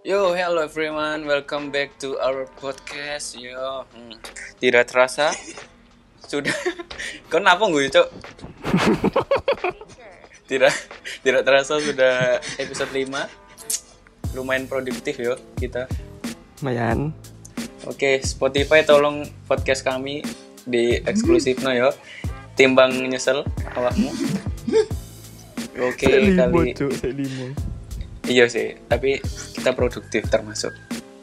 Yo, hello everyone, welcome back to our podcast. Yo, hmm. tidak terasa sudah. Kenapa gue cok? tidak, tidak terasa sudah episode 5 Lumayan produktif yo kita. Lumayan. Oke, Spotify tolong podcast kami di eksklusif no yo. Timbang nyesel awakmu. Oke, Selimo, kali. Iya sih, tapi kita produktif termasuk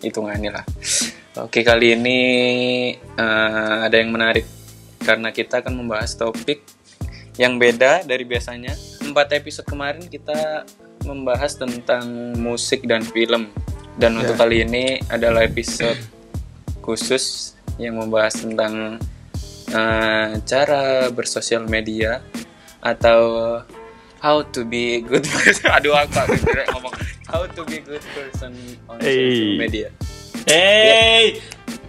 hitungannya lah. Oke kali ini eh, ada yang menarik karena kita akan membahas topik yang beda dari biasanya. Empat episode kemarin kita membahas tentang musik dan film, dan untuk Ya. kali ini adalah episode khusus yang membahas tentang eh, cara bersosial media atau how to be good. Aduh aku ngomong how to be good person on social Hey. media. Hey,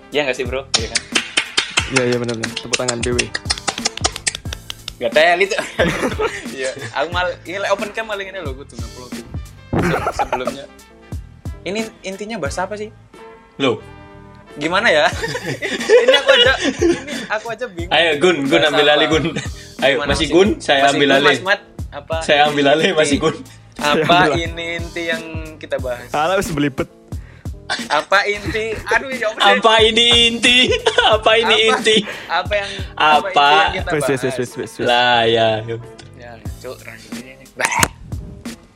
Ya nggak sih bro? Iya kan? Iya, iya benar benar. Tepuk tangan BW. Gak tel itu. Iya. aku mal ini like open cam maling ini loh gue tuh ngupload tuh. Se- sebelumnya. Ini intinya bahas apa sih? lo. Gimana ya? ini aku aja ini aku aja bingung. Ayo Gun, Gun ambil apa? alih Gun. Ayo Gimana masih sih? Gun, saya Masih ambil alih. Mas Mat, apa? Saya ambil alih masih Gun. Apa ini inti yang kita bahas? Alah wis belibet. Apa inti? Aduh ya apa? Apa ini inti? Apa ini Apa- inti? Apa yang Apa? inti yang kita Wis wis bahas? wis wis. Lah ya. Ya, cuk.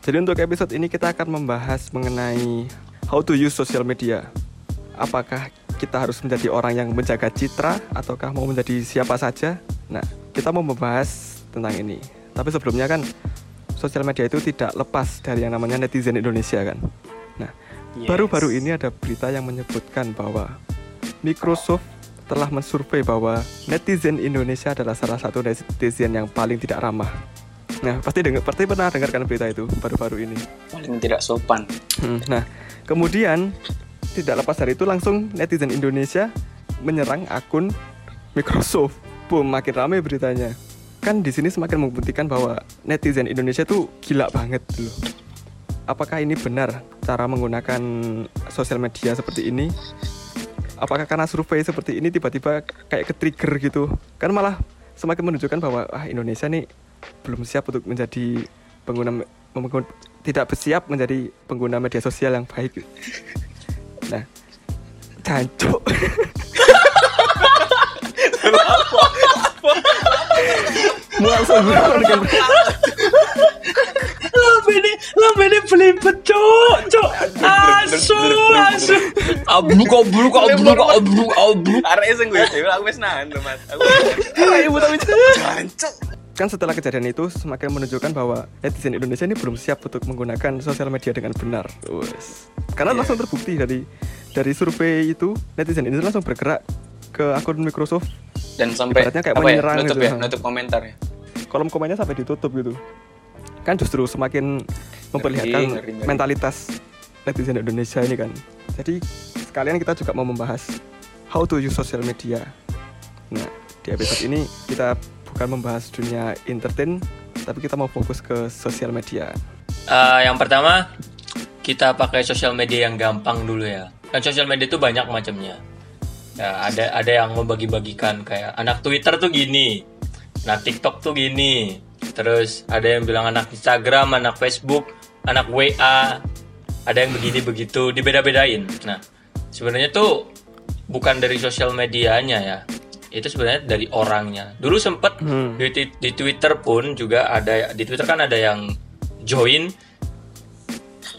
Jadi untuk episode ini kita akan membahas mengenai how to use social media. Apakah kita harus menjadi orang yang menjaga citra ataukah mau menjadi siapa saja? Nah, kita mau membahas tentang ini. Tapi sebelumnya kan sosial media itu tidak lepas dari yang namanya netizen Indonesia kan. Nah, Yes. baru-baru ini ada berita yang menyebutkan bahwa Microsoft telah mensurvei bahwa netizen Indonesia adalah salah satu netizen yang paling tidak ramah. Nah, pasti dengar, pasti pernah dengarkan berita itu baru-baru ini. Paling tidak sopan. Hmm, Nah, kemudian tidak lepas dari itu langsung netizen Indonesia menyerang akun Microsoft. Boom, makin ramai beritanya. Kan di sini semakin membuktikan bahwa netizen Indonesia tuh gila banget loh. Apakah ini benar cara menggunakan sosial media seperti ini? Apakah karena survei seperti ini tiba-tiba kayak ke trigger gitu? Kan malah semakin menunjukkan bahwa ah Indonesia nih belum siap untuk menjadi pengguna tidak siap menjadi pengguna media sosial yang baik. Nah, jancuk. dengan Lambe ini, lambe ini belibet cok, cok. Asu, asu. Abruk, abruk, abruk, abruk, abruk. Arek sing gue dhewe aku wis nahan lho, Mas. Aku Ibu tapi jancuk. kan setelah kejadian itu semakin menunjukkan bahwa netizen Indonesia ini belum siap untuk menggunakan sosial media dengan benar. Wes. Karena Iya. langsung terbukti dari dari survei itu netizen Indonesia langsung bergerak ke akun Microsoft Dan sampai Ibaratnya kayak apa ya? menyerang Nutup gitu. ya, nutup komentar ya. kolom komennya sampai ditutup gitu kan justru semakin memperlihatkan ngeri, ngeri. mentalitas netizen Indonesia ini kan jadi sekalian kita juga mau membahas how to use social media nah di episode ini kita bukan membahas dunia entertain tapi kita mau fokus ke sosial media Eh, yang pertama kita pakai sosial media yang gampang dulu ya. Kan sosial media itu banyak macamnya. Ya, ada ada yang membagi-bagikan kayak anak Twitter tuh gini, anak TikTok tuh gini, terus ada yang bilang anak Instagram, anak Facebook, anak WA, ada yang begini begitu, dibeda-bedain. Nah, sebenarnya tuh bukan dari sosial medianya ya, itu sebenarnya dari orangnya. Dulu sempet Hmm. di, ti- di Twitter pun juga ada di Twitter kan ada yang join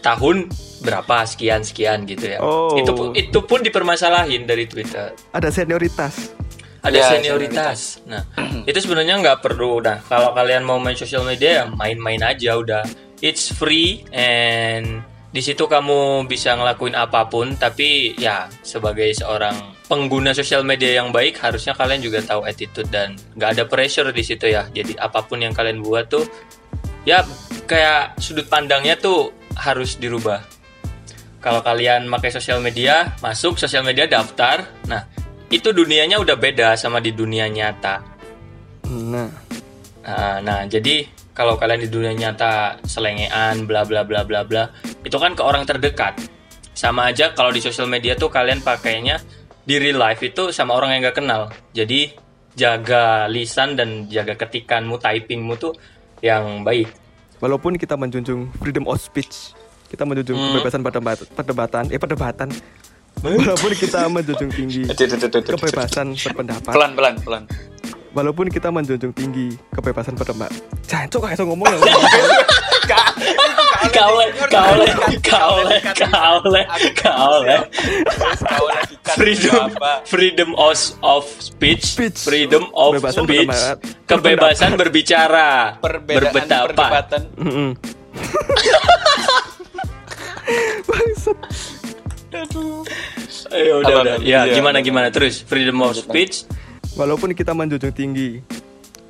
tahun berapa sekian sekian gitu ya. Oh. Itu pun itu pun dipermasalahin dari Twitter. ada senioritas Ada Ya, senioritas. Nah, itu sebenarnya nggak perlu. Nah, kalau kalian mau main sosial media ya main-main aja udah. It's free and di situ kamu bisa ngelakuin apa pun tapi ya sebagai seorang pengguna sosial media yang baik harusnya kalian juga tahu attitude dan nggak ada pressure di situ ya jadi apa pun yang kalian buat tuh ya kayak sudut pandangnya tuh harus dirubah kalau kalian pakai sosial media masuk sosial media daftar. Nah itu dunianya udah beda sama di dunia nyata. Nah. Nah, nah, jadi kalau kalian di dunia nyata selengean bla bla bla bla bla, itu kan ke orang terdekat. sama aja kalau di sosial media tuh kalian pakainya di real life itu sama orang yang nggak kenal. Jadi jaga lisan dan jaga ketikanmu typingmu tuh yang baik. Walaupun kita menjunjung freedom of speech, kita menjunjung Hmm. kebebasan perdebat- perdebatan, eh perdebatan. Walaupun kita menjunjung tinggi kebebasan berpendapat, Pelan pelan pelan. walaupun kita menjunjung tinggi kebebasan berpendapat. Jancuk kayak iso ngomong ya. kaule kaule kaule kaule kaule Kau lagi kan freedom freedom of, of speech, Speech. freedom of Kebebasan speech kebebasan berbicara Perbedaan berpendapat Bangsat. Ayo, udah, udah. ya Iya. gimana gimana terus freedom of speech Walaupun kita menjunjung tinggi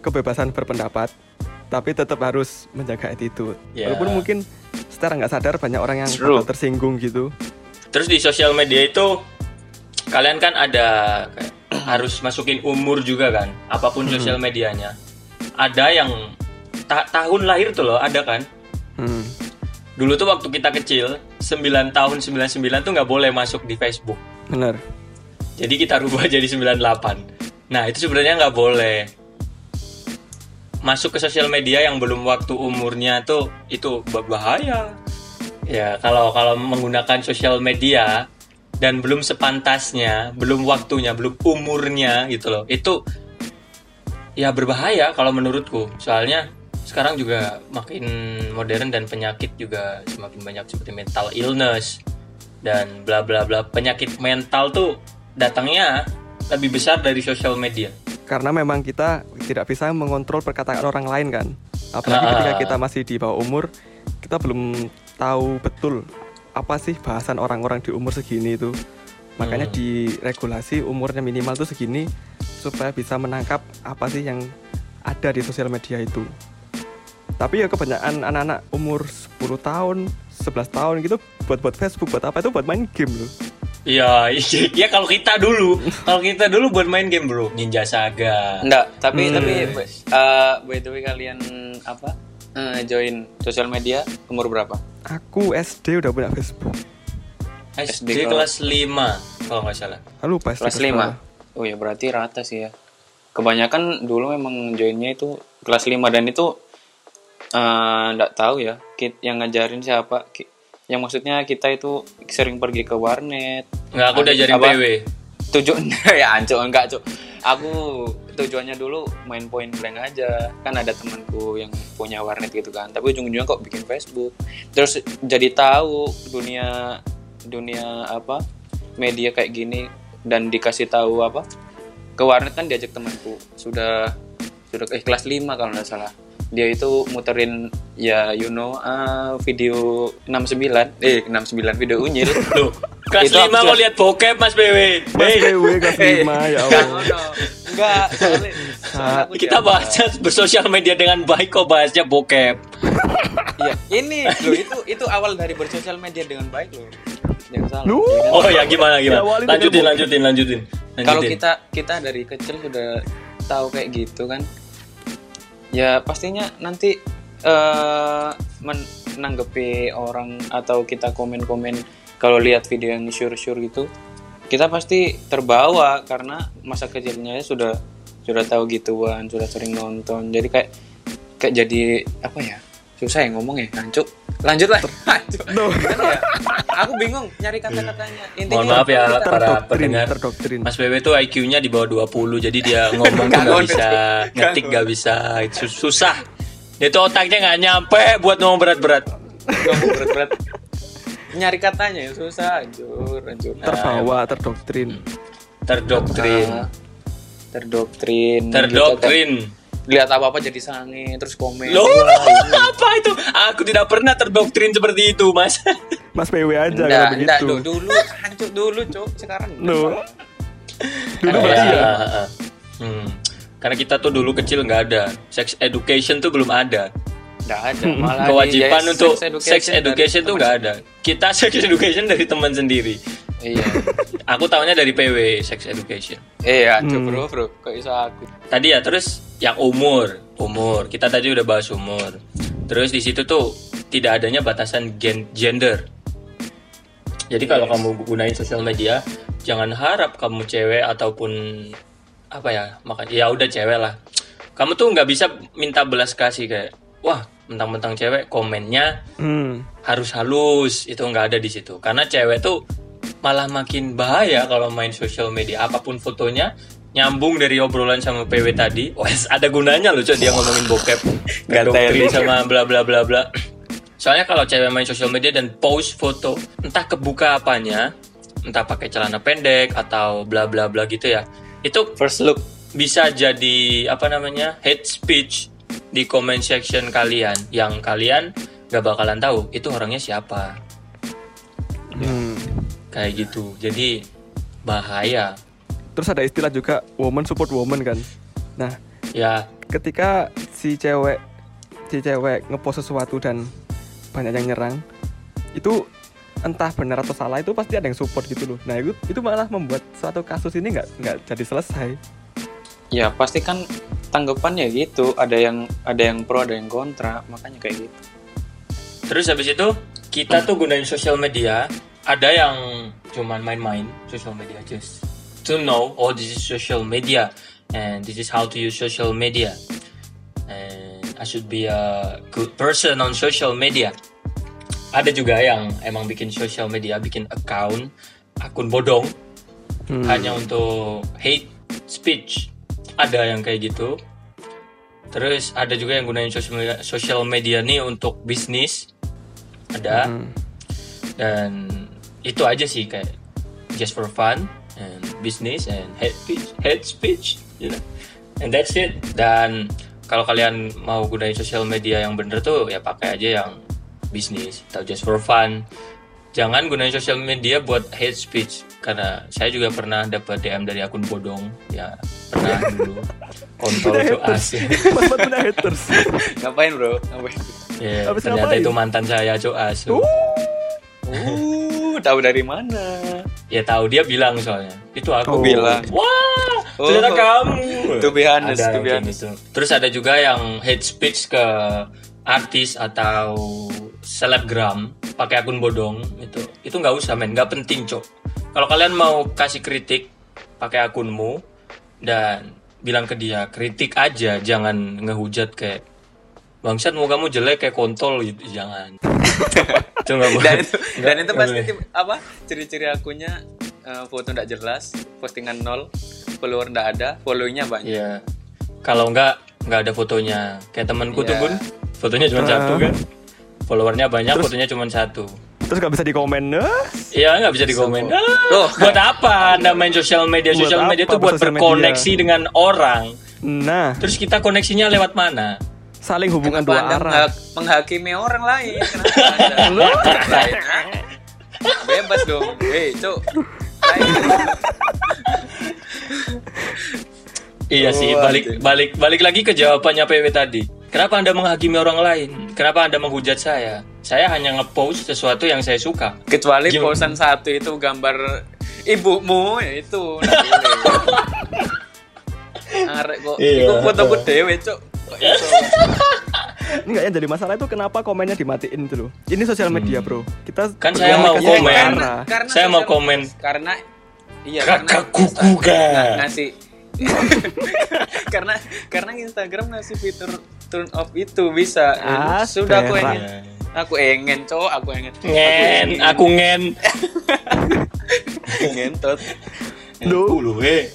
kebebasan berpendapat, tapi tetap harus menjaga attitude. Ya. Walaupun mungkin secara nggak sadar banyak orang yang tersinggung gitu. terus di sosial media itu kalian kan ada kayak harus masukin umur juga kan apa pun sosial medianya ada yang ta- tahun lahir tuh loh ada kan Hmm. Dulu tuh waktu kita kecil 9 tahun 99 tuh nggak boleh masuk di Facebook. Bener. jadi kita rubah jadi 98 nah itu sebenarnya nggak boleh. Masuk ke sosial media yang belum waktu umurnya tuh itu berbahaya. Ya kalau kalau menggunakan sosial media dan belum sepantasnya belum waktunya belum umurnya gitu loh itu ya berbahaya kalau menurutku. Soalnya sekarang juga makin modern dan penyakit juga semakin banyak seperti mental illness dan bla bla bla penyakit mental tuh datangnya lebih besar dari sosial media Karena memang kita tidak bisa mengontrol perkataan orang lain kan. Apalagi Ah. ketika kita masih di bawah umur, kita belum tahu betul apa sih bahasan orang-orang di umur segini itu. Makanya Hmm. diregulasi umurnya minimal tuh segini supaya bisa menangkap apa sih yang ada di sosial media itu. Tapi ya kebanyakan anak-anak umur 10 tahun, 11 tahun gitu buat buat Facebook buat apa itu buat main game loh. Iya, iya, iya kalau kita dulu, kalau kita dulu buat main game bro, Ninja Saga. Enggak, tapi Hmm. tapi uh, by the way kalian apa? eh, join sosial media umur berapa? Aku SD udah punya Facebook. SD SD kelas 5 kalau nggak salah. Ah, lupa SD Kelas 5. Oh ya berarti rata sih ya. Kebanyakan dulu memang joinnya itu kelas 5 dan itu eh, enggak tahu ya kit yang ngajarin siapa. Ki- Yang maksudnya kita itu sering pergi ke warnet. Nggak, aku udah jaring? PW. Tujuannya ya ancok enggak, Cuk. Aku tujuannya dulu main point blank aja. Kan ada temanku yang punya warnet gitu kan. Tapi ujung-ujungnya kok bikin Facebook. Terus jadi tahu dunia dunia apa? media kayak gini dan dikasih tahu apa? Ke warnet kan diajak temanku. Sudah sudah eh, kelas 5 kalau nggak salah. Dia itu muterin ya you know ah, video 69 eh 69 video unyil. Loh, kelas Itu 5 aku kok sudah- lihat bokep Mas PW. Mas Hey, PW kelas 5 ya Enggak, Allah. enggak, soalnya, soalnya kita bahasnya bersosial media dengan baik kok bahasnya bokep. Iya, ini loh itu itu awal dari bersosial media dengan baik loh. Jangan salah. Lu. Oh ya gimana gimana? Diawali Lanjutin lanjutin lanjutin. Kalau Lanjutin. kita kita dari kecil sudah tahu kayak gitu kan, ya pastinya nanti eh menanggapi orang atau kita komen-komen kalau lihat video yang sure-sure gitu, kita pasti terbawa karena masa kecilnya sudah sudah tahu gituan, sudah sering nonton. Jadi kayak kayak jadi apa ya? Susah ya ngomong ya, hancur. Lanjut lah. Ya? Aku bingung nyari kata-katanya. Intinya Mohon maaf ya para Terdoktrin, pendengar. terdoktrin. Mas PW tuh IQ-nya di bawah 20 jadi dia ngomong tuh Gak nggak bisa ngetik Gak nggak bisa itu susah. Dia tuh otaknya nggak nyampe buat ngomong berat-berat. ngomong berat-berat nyari katanya ya susah anjur anjur Terbawa, terdoktrin. Terdoktrin. Ah, terdoktrin Terdoktrin. Lihat apa apa jadi sange terus komen Loh, ini. apa itu? Aku tidak pernah terdoktrin seperti itu, Mas. Mas PW aja Nggak, kalau nggak, begitu. dulu, dulu hancur dulu cok sekarang Loh. Dulu Iya, berarti ya. heeh. Hmm. Karena kita tuh dulu kecil nggak ada sex education tuh belum ada. nggak ada malah Kewajiban di- untuk sex education tuh nggak ada. Kita sex education dari teman sendiri. iya Aku tahunya dari PW sex education. iya Hmm. bro bro kok bisa aku Tadi ya terus yang umur, umur. Kita tadi udah bahas umur. Terus di situ tuh tidak adanya batasan gen- gender. Jadi kalau kamu gunain sosial media, jangan harap kamu cewek ataupun apa ya, makan ya udah cewek lah. Kamu tuh nggak bisa minta belas kasih kayak, wah mentang-mentang cewek komennya Hmm. harus halus itu nggak ada di situ karena cewek tuh malah makin bahaya kalau main sosial media apa pun fotonya nyambung dari obrolan sama PW tadi. Wes ada gunanya loh cok dia ngomongin bokep. Nggak Gatel. doktrin sama bla bla bla bla. Soalnya kalau cewek main sosial media dan post foto entah kebuka apanya entah pakai celana pendek atau bla bla bla gitu ya itu First look. bisa jadi apa namanya hate speech di comment section kalian. Yang kalian gak bakalan tahu itu orangnya siapa. Hmm. kayak gitu. Jadi bahaya Terus ada istilah juga woman support woman kan. Nah, ya ketika si cewek si cewek ngepost sesuatu dan banyak yang nyerang, itu entah benar atau salah itu pasti ada yang support gitu loh. Nah, itu itu malah membuat suatu kasus ini nggak nggak jadi selesai. Ya pasti kan tanggapannya gitu. Ada yang ada yang pro, ada yang kontra. Makanya kayak gitu. terus habis itu kita tuh gunain sosial media ada yang cuman main-main sosial media just to know oh this is social media and this is how to use social media. And I should be a good person on social media. Ada juga yang emang bikin social media bikin account akun bodong Hmm. hanya untuk hate speech. Ada yang kayak gitu. Terus ada juga yang gunain social media, social media nih untuk bisnis. Ada. Hmm. dan itu aja sih kayak just for fun and business and hate speech hate speech you know. And that's it. Dan kalau kalian mau gunain sosial media yang bener tuh ya pakai aja yang bisnis atau just for fun. Jangan gunain sosial media buat hate speech karena saya juga pernah dapat DM dari akun bodong. Ya pernah dulu. Kontol itu punya haters. Ngapain bro? Ngapain? Habis ternyata ngapain? itu mantan saya cok asu. Uh, tahu dari mana? ya tahu dia bilang soalnya itu aku Oh, bilang. wah Oh. ternyata kamu To be honest, ada to be yang kayak honest. gitu. terus ada juga yang hate speech ke artis atau selebgram pakai akun bodong itu itu nggak usah men nggak penting cok kalau kalian mau kasih kritik pakai akunmu dan bilang ke dia kritik aja jangan ngehujat kayak bangsat mau kamu jelek kayak kontol gitu jangan itu boleh Dan itu, dan itu pasti apa? Ciri-ciri akunnya eh, foto nggak jelas, postingan nol, follower nggak ada, follownya banyak. Iya. Kalau nggak nggak ada fotonya. Kayak temanku tuh Iya. bun, fotonya cuma Ah. satu kan. Followernya banyak, Terus- fotonya cuma satu. Terus nggak bisa dikomen. Eh, Iya nggak bisa dikomen. Semua. Ah, Loh. buat apa anda main sosial media? Sosial media tuh buat berkoneksi media? dengan orang. Nah, Terus kita koneksinya lewat mana? Saling hubungan Kenapa dua Anda arah. menghak- menghakimi orang lain? Kenapa? Lain? Bebas dong. Hei, cuk. Iya sih, balik balik balik lagi ke jawabannya PW tadi. Kenapa anda menghakimi orang lain? Kenapa anda menghujat saya? Saya hanya ngepost sesuatu yang saya suka. Kecuali Gimana? posan satu itu gambar ibumu, ya itu. Arek kok, Iya. iku fotoku dewe, cuk. Kok iso? Enggak yang jadi masalah itu kenapa komennya dimatiin itu loh. Ini sosial media, Bro. Kita Kan saya mau komen. Karena, Saya mau komen. Karena iya Kakak karena kuku, Kak. ng- ngasih karena karena Instagram ngasih fitur turn off itu bisa. Ah, Sudah aku ingin aku ingin cowok aku ingin Ngen, aku ngen. ngentot. Duh. Loh, eh.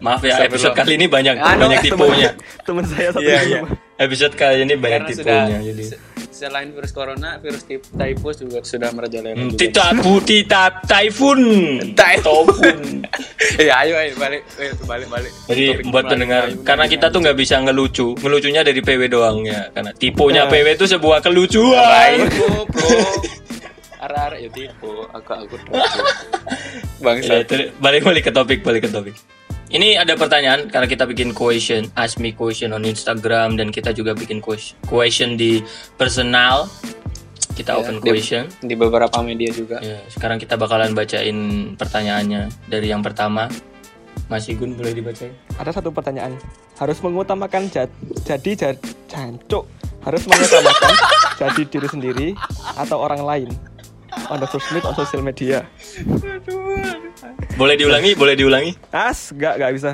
Maaf ya, episode kali ini banyak Anu, banyak tipunya. Temen saya satu lagi, iya. Episode kali ini banyak Karena sudah tipunya jadi. se- selain virus corona, virus tip- typhus juga sudah merajalela Hmm. Tita bu tita typhoon. Typhoon. Ya ayo ayo balik ayo balik balik. Jadi Topik buat pendengar, karena kita tuh nggak bisa ngelucu, ngelucunya dari PW doang ya, karena tipunya Nah. PW itu sebuah kelucuan. Arah-arah ya tipu, aku aku. Ya, Bangsa. balik balik ke topik, balik ke topik. Ini ada pertanyaan karena kita bikin question, ask me question on Instagram dan kita juga bikin ques- question di personal. Kita Ya, open di- question. Di beberapa media juga. Ya, sekarang kita bakalan bacain pertanyaannya dari yang pertama. Mas Igun boleh dibacain? Ada satu pertanyaan. Harus mengutamakan jad- jadi jad- jancuk. Harus mengutamakan jadi diri sendiri atau orang lain. Meet on social media. Boleh diulangi? Boleh diulangi? As, nggak nggak bisa.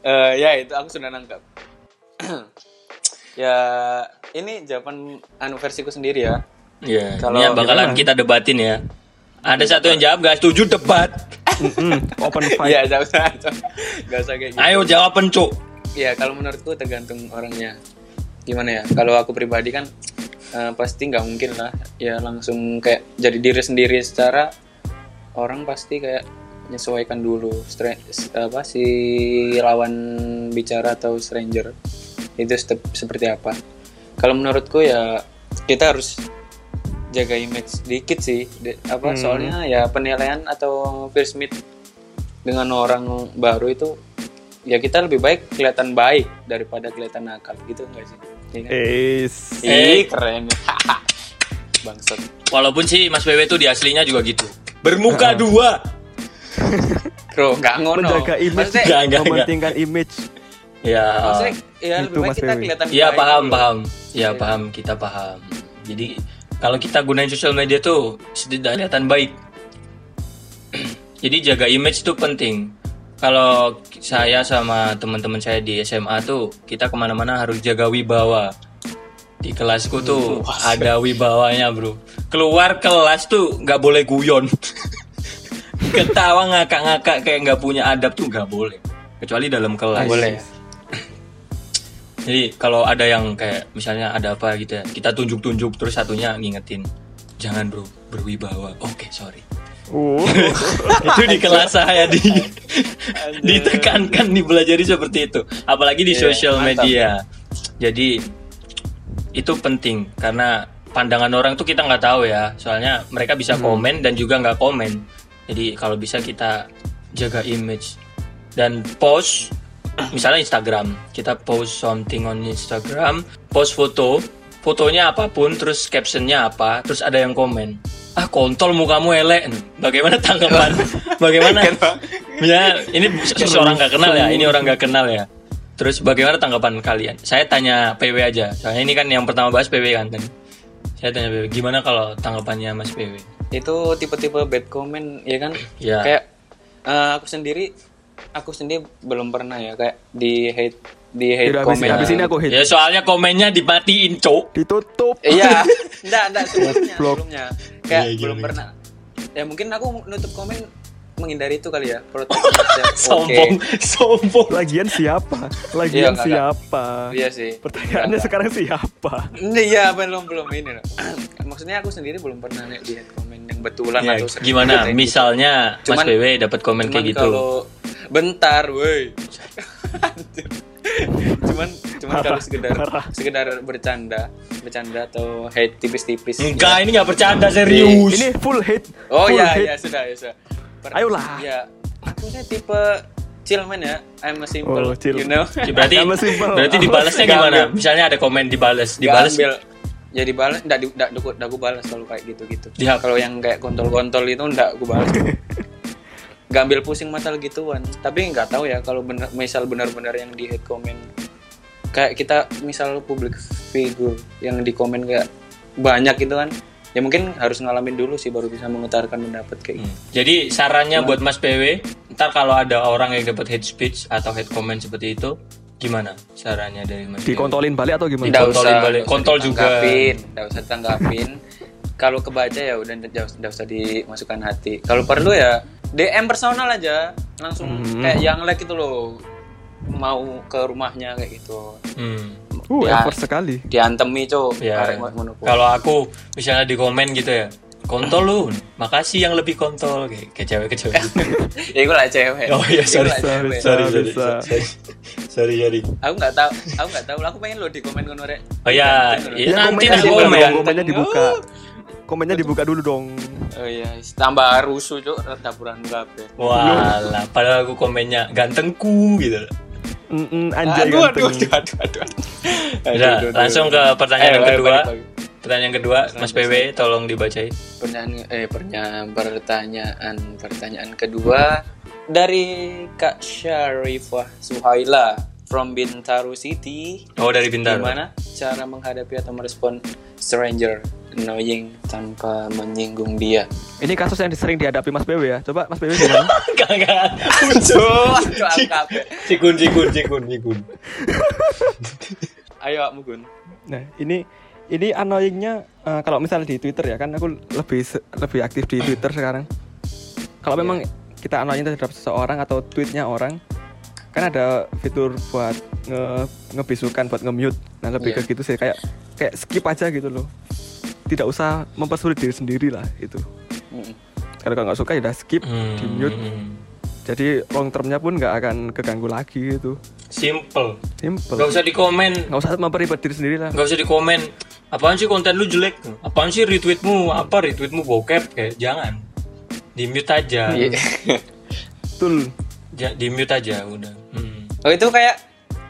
Eh, ya itu aku sudah nangkap. ya ini jawaban anu versiku sendiri ya. Iya. Kalau Ini yang bakalan gimana? kita debatin ya. Ada satu yang jawab gak setuju debat. Mm-mm, open fight. Iya, gak usah, gak usah kayak gitu. Ayo jawab pencuk. Ya kalau menurutku tergantung orangnya. Gimana ya? Kalau aku pribadi kan eh, pasti nggak mungkin lah. Ya langsung kayak jadi diri sendiri secara orang pasti kayak menyesuaikan dulu. Apa si lawan bicara atau stranger itu step seperti apa. Kalau menurutku ya kita harus jaga image dikit sih. De- apa Hmm. soalnya ya penilaian atau first meet dengan orang baru itu ya kita lebih baik kelihatan baik daripada kelihatan nakal. Gitu enggak sih Iya kan? Is. Ih, keren bangsat Walaupun sih Mas PW tuh di aslinya juga gitu. Bermuka dua. bro nggak ngono Menjaga image. maksudnya, Enggak, enggak, enggak. Mementingkan image. Ya. maksudnya ya Itu, lebih baik Mas kita Dewi. kelihatan Iya paham dulu. paham. Ya Iya. paham kita paham. Jadi kalau kita gunain sosial media tuh setidaknya kelihatan baik. Jadi jaga image tuh penting. Kalau saya sama teman-teman saya di SMA tuh kita ke mana-mana harus jaga wibawa. Di kelasku tuh ada wibawanya bro. Keluar kelas tuh nggak boleh guyon. Ketawa ngakak-ngakak kayak nggak punya adab tuh nggak boleh. Kecuali dalam kelas. Nggak boleh? Jadi kalau ada yang kayak misalnya ada apa gitu ya, kita tunjuk-tunjuk terus satunya ngingetin, jangan bro berwibawa. Oke sorry. Oh. itu di kelas saya di ditekankan dipelajari seperti itu. Apalagi di Iya, sosial media. Jadi itu penting karena pandangan orang tuh kita nggak tahu ya. Soalnya mereka bisa komen dan juga nggak komen. Jadi kalau bisa kita jaga image dan post misalnya Instagram kita post something on Instagram post foto fotonya apa pun terus captionnya apa terus ada yang komen ah kontol mukamu elek. Bagaimana tanggapan? Bagaimana? Ya ini seseorang nggak kenal ya. Ini orang nggak kenal ya. Terus bagaimana tanggapan kalian? Saya tanya PW aja. Soalnya ini kan yang pertama bahas PW kan tadi. Saya tanya PW gimana kalau tanggapannya Mas PW itu tipe-tipe bad comment ya kan? Ya. kayak eh, aku sendiri aku sendiri belum pernah ya kayak di hate di hate Yaudah, habis, comment. habis ini aku hit. ya soalnya komennya dimatiin cok Ditutup. Iya, enggak, enggak sebelumnya. Kayak Iya, iya, belum iya. pernah. Ya mungkin aku nutup komen menghindari itu kali ya. Proteksi. sombong sombong Lagian siapa? Iya, Lagian enggak, siapa? Iya sih. Pertanyaannya Enggak, sekarang siapa? Iya, belum belum ini loh. Maksudnya aku sendiri belum pernah lihat comment yang betulan Ya, atau gimana gitu. misalnya Mas Cuman- PW dapat komen Cuman kayak gitu kalau bentar, woi. cuman cuman kalau sekedar sekedar bercanda, bercanda atau hate tipis-tipis. enggak ini nggak bercanda serius Ini full hate. Oh full ya, hate. ya sudah, ya sudah. Per- Ayolah. Ya, aku ini tipe chill man ya. I'm a simple, Oh, chill. you know. berarti Sama simple. berarti dibalasnya gimana ambil. misalnya ada komen dibalas dibalas. Ya dibalas, enggak enggak, enggak, gue balas kalau kayak gitu-gitu. Dihap. Kalau yang kayak kontol-kontol itu enggak gue balas. Gak ambil pusing masalah gituan. Tapi nggak tahu ya kalau bener, misal benar-benar yang di hate comment kayak kita misal public figure yang di komen kayak banyak gitu kan. Ya mungkin harus ngalamin dulu sih baru bisa mengutarakan pendapat kayak gitu. Hmm. jadi sarannya buat Mas PW ntar kalau ada orang yang dapat hate speech atau hate comment seperti itu gimana sarannya dari Mas PW? Dikontolin balik atau gimana? Nggak Dikontolin usah, balik. nggak Kontol juga. nggak usah ditanggapin. Kalau kebaca ya udah nggak nggak usah dimasukkan hati. Kalau perlu ya DM personal aja, langsung Hmm. kayak yang like itu loh mau ke rumahnya kayak gitu. Hmm. Uh, Ya. effort sekali. Diantemi cok, Ya. arek mau- ngono ku. Kalau aku misalnya di komen gitu ya, kontol lu, makasih yang lebih kontol kayak kayak cewek ke cewek. ya gue lah cewek. Oh iya, sorry, sorry, sorry. sorry, sorry, sorry, sorry. Aku nggak tahu, aku nggak tahu. Aku pengen lo di komen ngono rek. Oh ya, iya, ngono. nanti dibuka komen. dong, komennya dibuka. Komennya dibuka dulu dong. Oh iya, tambah rusuh cok, dapuran kabeh. Walah, padahal aku komennya gantengku gitu. Mm-mm, anjay Aduh, aduh, ganteng. aduh, aduh, aduh. Udah, Aduh, aduh, langsung ke pertanyaan Ayo, yang ayo, kedua. balik, balik. Pertanyaan yang kedua, Mas PW, tolong dibacain. Pertanyaan eh pertanyaan pertanyaan pertanyaan kedua dari Kak Syarifah Suhaila. from Bintaro City. Oh dari Bintaro. Gimana cara menghadapi atau merespon stranger annoying tanpa menyinggung dia? Ini kasus yang sering dihadapi Mas BW ya. Coba Mas BW gimana? Aduh, angkat. Cikun cikun cikun cikun. Ayo Mugun. Nah, ini ini annoyingnya eh, kalau misalnya di Twitter ya kan aku lebih lebih aktif di Twitter sekarang. Kalau memang kita annoying terhadap seseorang atau tweetnya orang, kan ada fitur buat nge ngebisukan buat nge-mute. Nah, lebih Iya. ke gitu sih kayak kayak skip aja gitu loh. Tidak usah mempersulit diri sendiri lah itu. Mm. Kalau kalau nggak suka ya udah skip, di mute. Hmm. Jadi long termnya pun nggak akan keganggu lagi gitu. Simple. Simple. Gak usah dikomen. Nggak usah memperibet diri sendiri lah. Gak usah dikomen. Apaan sih konten lu jelek? Apaan sih retweetmu? Apa retweetmu bokep? Kayak jangan. Di mute aja. Iya. Betul. Ja- di mute aja udah. Hmm. Oh itu kayak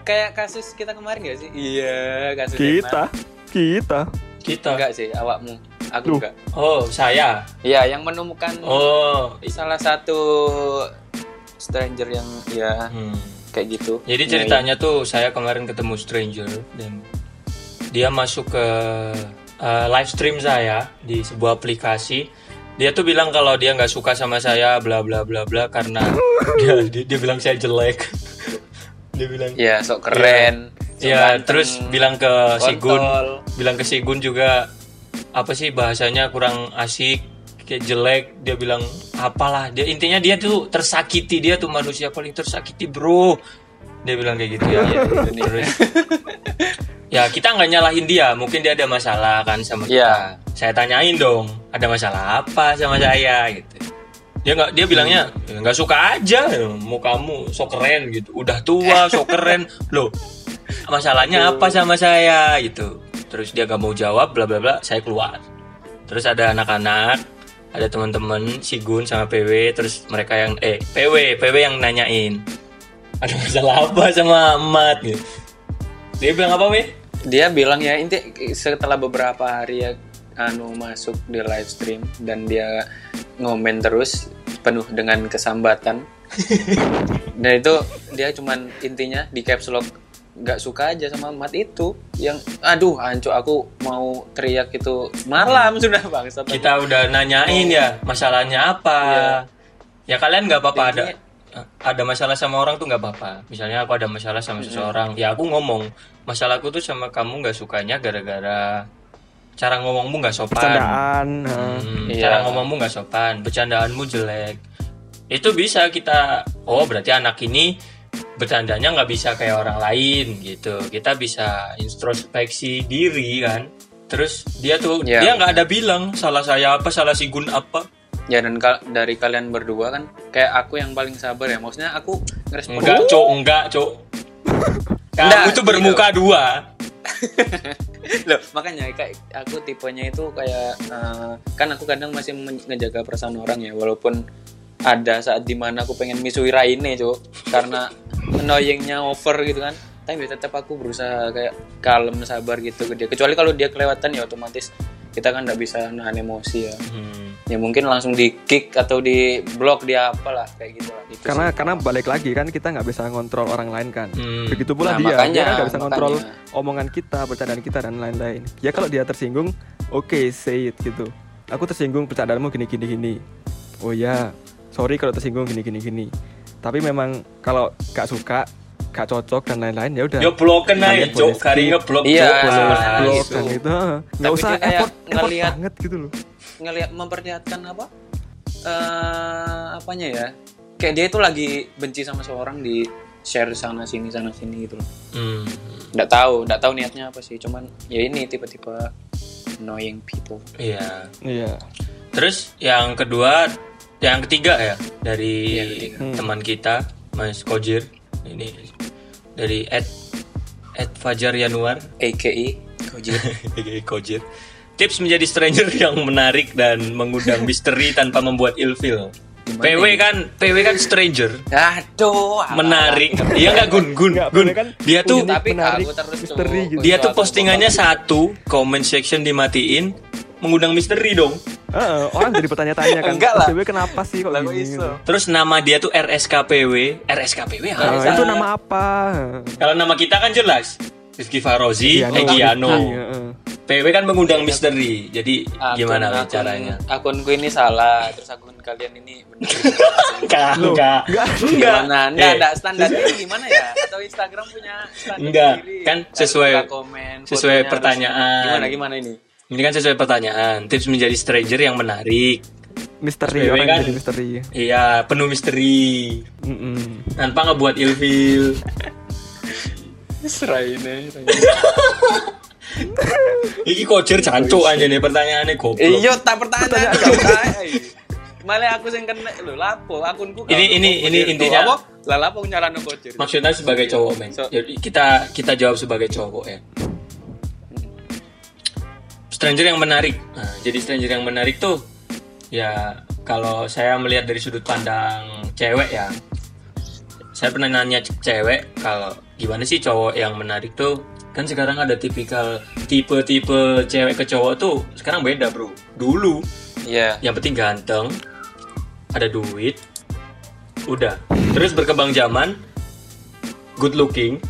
kayak kasus kita kemarin gak sih? Iya, kasus Kita, kita. Kita. Enggak sih, awakmu. Aku Loh. enggak. Oh saya. Ya, yang menemukan Oh. salah satu stranger yang ya Hmm. kayak gitu. Jadi ceritanya tuh saya kemarin ketemu stranger dan dia masuk ke uh, live stream saya di sebuah aplikasi. Dia tuh bilang kalau dia nggak suka sama saya bla bla bla bla karena dia, dia dia bilang saya jelek. dia bilang Ya, sok keren. Ya, ganteng, terus bilang ke si Gun, kontol. bilang ke si Gun juga apa sih bahasanya kurang asik, kayak jelek. Dia bilang apalah, dia intinya dia tuh tersakiti, dia tuh manusia paling tersakiti, Bro. Dia bilang kayak gitu ya. Nih. terus ya kita nggak nyalahin dia, mungkin dia ada masalah kan sama kita. Iya. Saya tanyain dong, ada masalah apa sama saya gitu. Dia nggak dia bilangnya "Ya, nggak suka aja, mau kamu sok keren gitu. Udah tua, sok keren. Loh, masalahnya apa sama saya? Gitu. Terus dia gak mau jawab bla bla bla saya keluar. Terus ada anak-anak ada teman-teman si Gun sama PW terus mereka yang eh PW PW yang nanyain. Ada masalah apa sama Amat gitu. Dia bilang apa Weh? Dia bilang ya inti setelah beberapa hari ya anu masuk di live stream dan dia ngomen terus penuh dengan kesambatan. dan itu dia cuman intinya di caps lock nggak suka aja sama mat itu. Yang aduh anco aku mau teriak itu malam. Sudah bang kita udah nanyain ya masalahnya apa? Ya kalian nggak apa-apa ada ada masalah sama orang tuh nggak apa-apa. Misalnya aku ada masalah sama seseorang ya aku ngomong masalahku tuh sama kamu nggak sukanya gara-gara cara ngomongmu nggak sopan. Bercandaan. Hmm, Iya. cara ngomongmu nggak sopan bercandaanmu jelek. Itu bisa kita oh berarti anak ini bercandanya nggak bisa kayak orang lain gitu. Kita bisa introspeksi diri kan. Terus dia tuh Iya. dia nggak ada bilang salah saya apa salah si Gun apa. Ya dan kal- dari kalian berdua kan kayak aku yang paling sabar ya. Maksudnya aku ngerespon enggak cok enggak cok. Kamu tuh bermuka dua. Loh makanya kayak aku tipenya itu kayak eh, kan aku kadang masih men- ngejaga perasaan orang ya walaupun ada saat di mana aku pengen misui Raine cuk karena annoyingnya over gitu kan tapi tetap aku berusaha kayak kalem sabar gitu ke dia kecuali kalau dia kelewatan ya otomatis kita kan nggak bisa nahan emosi ya Hmm. ya mungkin langsung di kick atau di blok dia apalah kayak gitu lah Itu Karena sih. karena balik lagi kan kita nggak bisa ngontrol orang lain kan. Hmm. Begitu pula Nah, dia, makanya, dia kan nggak bisa ngontrol makanya. omongan kita, bercandaan kita dan lain-lain. Ya kalau dia tersinggung, oke say it gitu. Aku tersinggung bercandaanmu gini gini gini. Oh ya, sorry kalau tersinggung gini gini gini. Tapi memang kalau gak suka, gak cocok dan lain-lain ya udah. yo bloken aja cok boleh karinya blok Iya, Cok. boleh Ah, blok. Gitu. dan gitu. Nggak Tapi usah effort, effort ngelihat- banget gitu loh. ngelihat memperlihatkan apa eh apanya ya kayak dia itu lagi benci sama seorang di share sana sini sana sini gitu loh Hmm. nggak tahu nggak tahu niatnya apa sih cuman ya ini tipe-tipe annoying people iya Iya. Terus yang kedua, yang ketiga ya dari ketiga. Hmm. teman kita Mas Kojir ini dari Ed Ed Fajar Yanuar AKI Kojir Kojir. Tips menjadi stranger yang menarik dan mengundang misteri tanpa membuat ilfil. Gimana PW ini? kan PW kan stranger, aduh menarik. Iya nggak Gun Gun Nggak, Gun. Kan Dia tuh tapi menarik, aku terus tuh. misteri gitu. dia tuh postingannya satu, comment section dimatiin, mengundang misteri dong. Heeh, orang jadi bertanya-tanya kan. Enggak lah. SBW kenapa sih kok gini? iso? Terus nama dia tuh RSKPW. RSKPW Nah, apa? itu nama apa? Kalau nama kita kan jelas. Rizky Farozi. Iya, heeh. PW kan mengundang misteri. Jadi Akun- gimana akun- caranya? Akunku ini salah, terus akun kalian ini benar. Enggak, enggak. enggak. Gimana? Enggak, enggak standarnya gimana ya? Atau Instagram punya standar Enggak, kan sesuai- komen, sesuai pertanyaan. Gimana gimana ini? Ini kan sesuai pertanyaan. Tips menjadi stranger yang menarik. Misteri orang kan? jadi misteri. Iya, penuh misteri. Mm-mm. Tanpa ngebuat ilfil. Serai ini. Iki kocer cancuk aja nih pertanyaannya goblok. Iya, tak pertanyaan. Malah aku sing kena lho lapo akunku. Ini- ini- ini intinya- Apa? Lah lapo nyarano kocer. Maksudnya sebagai cowok, men. So- Jadi kita kita jawab sebagai cowok ya. Stranger yang menarik. Nah, jadi stranger yang menarik tuh ya kalau saya melihat dari sudut pandang cewek ya. Saya pernah nanya cewek kalau gimana sih cowok yang menarik tuh kan sekarang ada tipikal tipe-tipe cewek ke cowok tuh sekarang beda bro dulu Iya. yang penting ganteng ada duit udah terus berkembang zaman good looking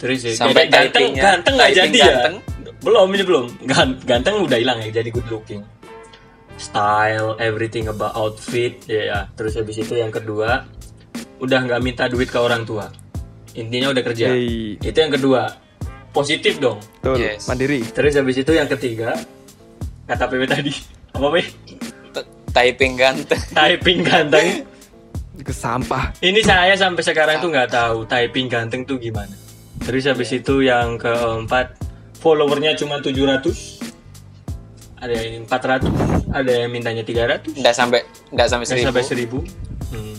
terus ya, Sampai ganteng ganteng nggak jadi ganteng. ya belum ini belum Gan- ganteng udah hilang ya jadi good looking style everything about outfit ya ya. terus habis itu yang kedua udah nggak minta duit ke orang tua intinya udah kerja Hey. itu yang kedua positif dong Betul, Yes. mandiri. terus habis itu yang ketiga kata PW tadi apa Pi? T- Typing ganteng. typing ganteng Ke sampah. ini saya sampai sekarang tuh nggak tahu typing ganteng tuh gimana terus habis itu yang keempat followernya cuma 700 ada yang 400 ada yang mintanya 300 Enggak sampai enggak sampai nggak sampai 1000. 1000 hmm.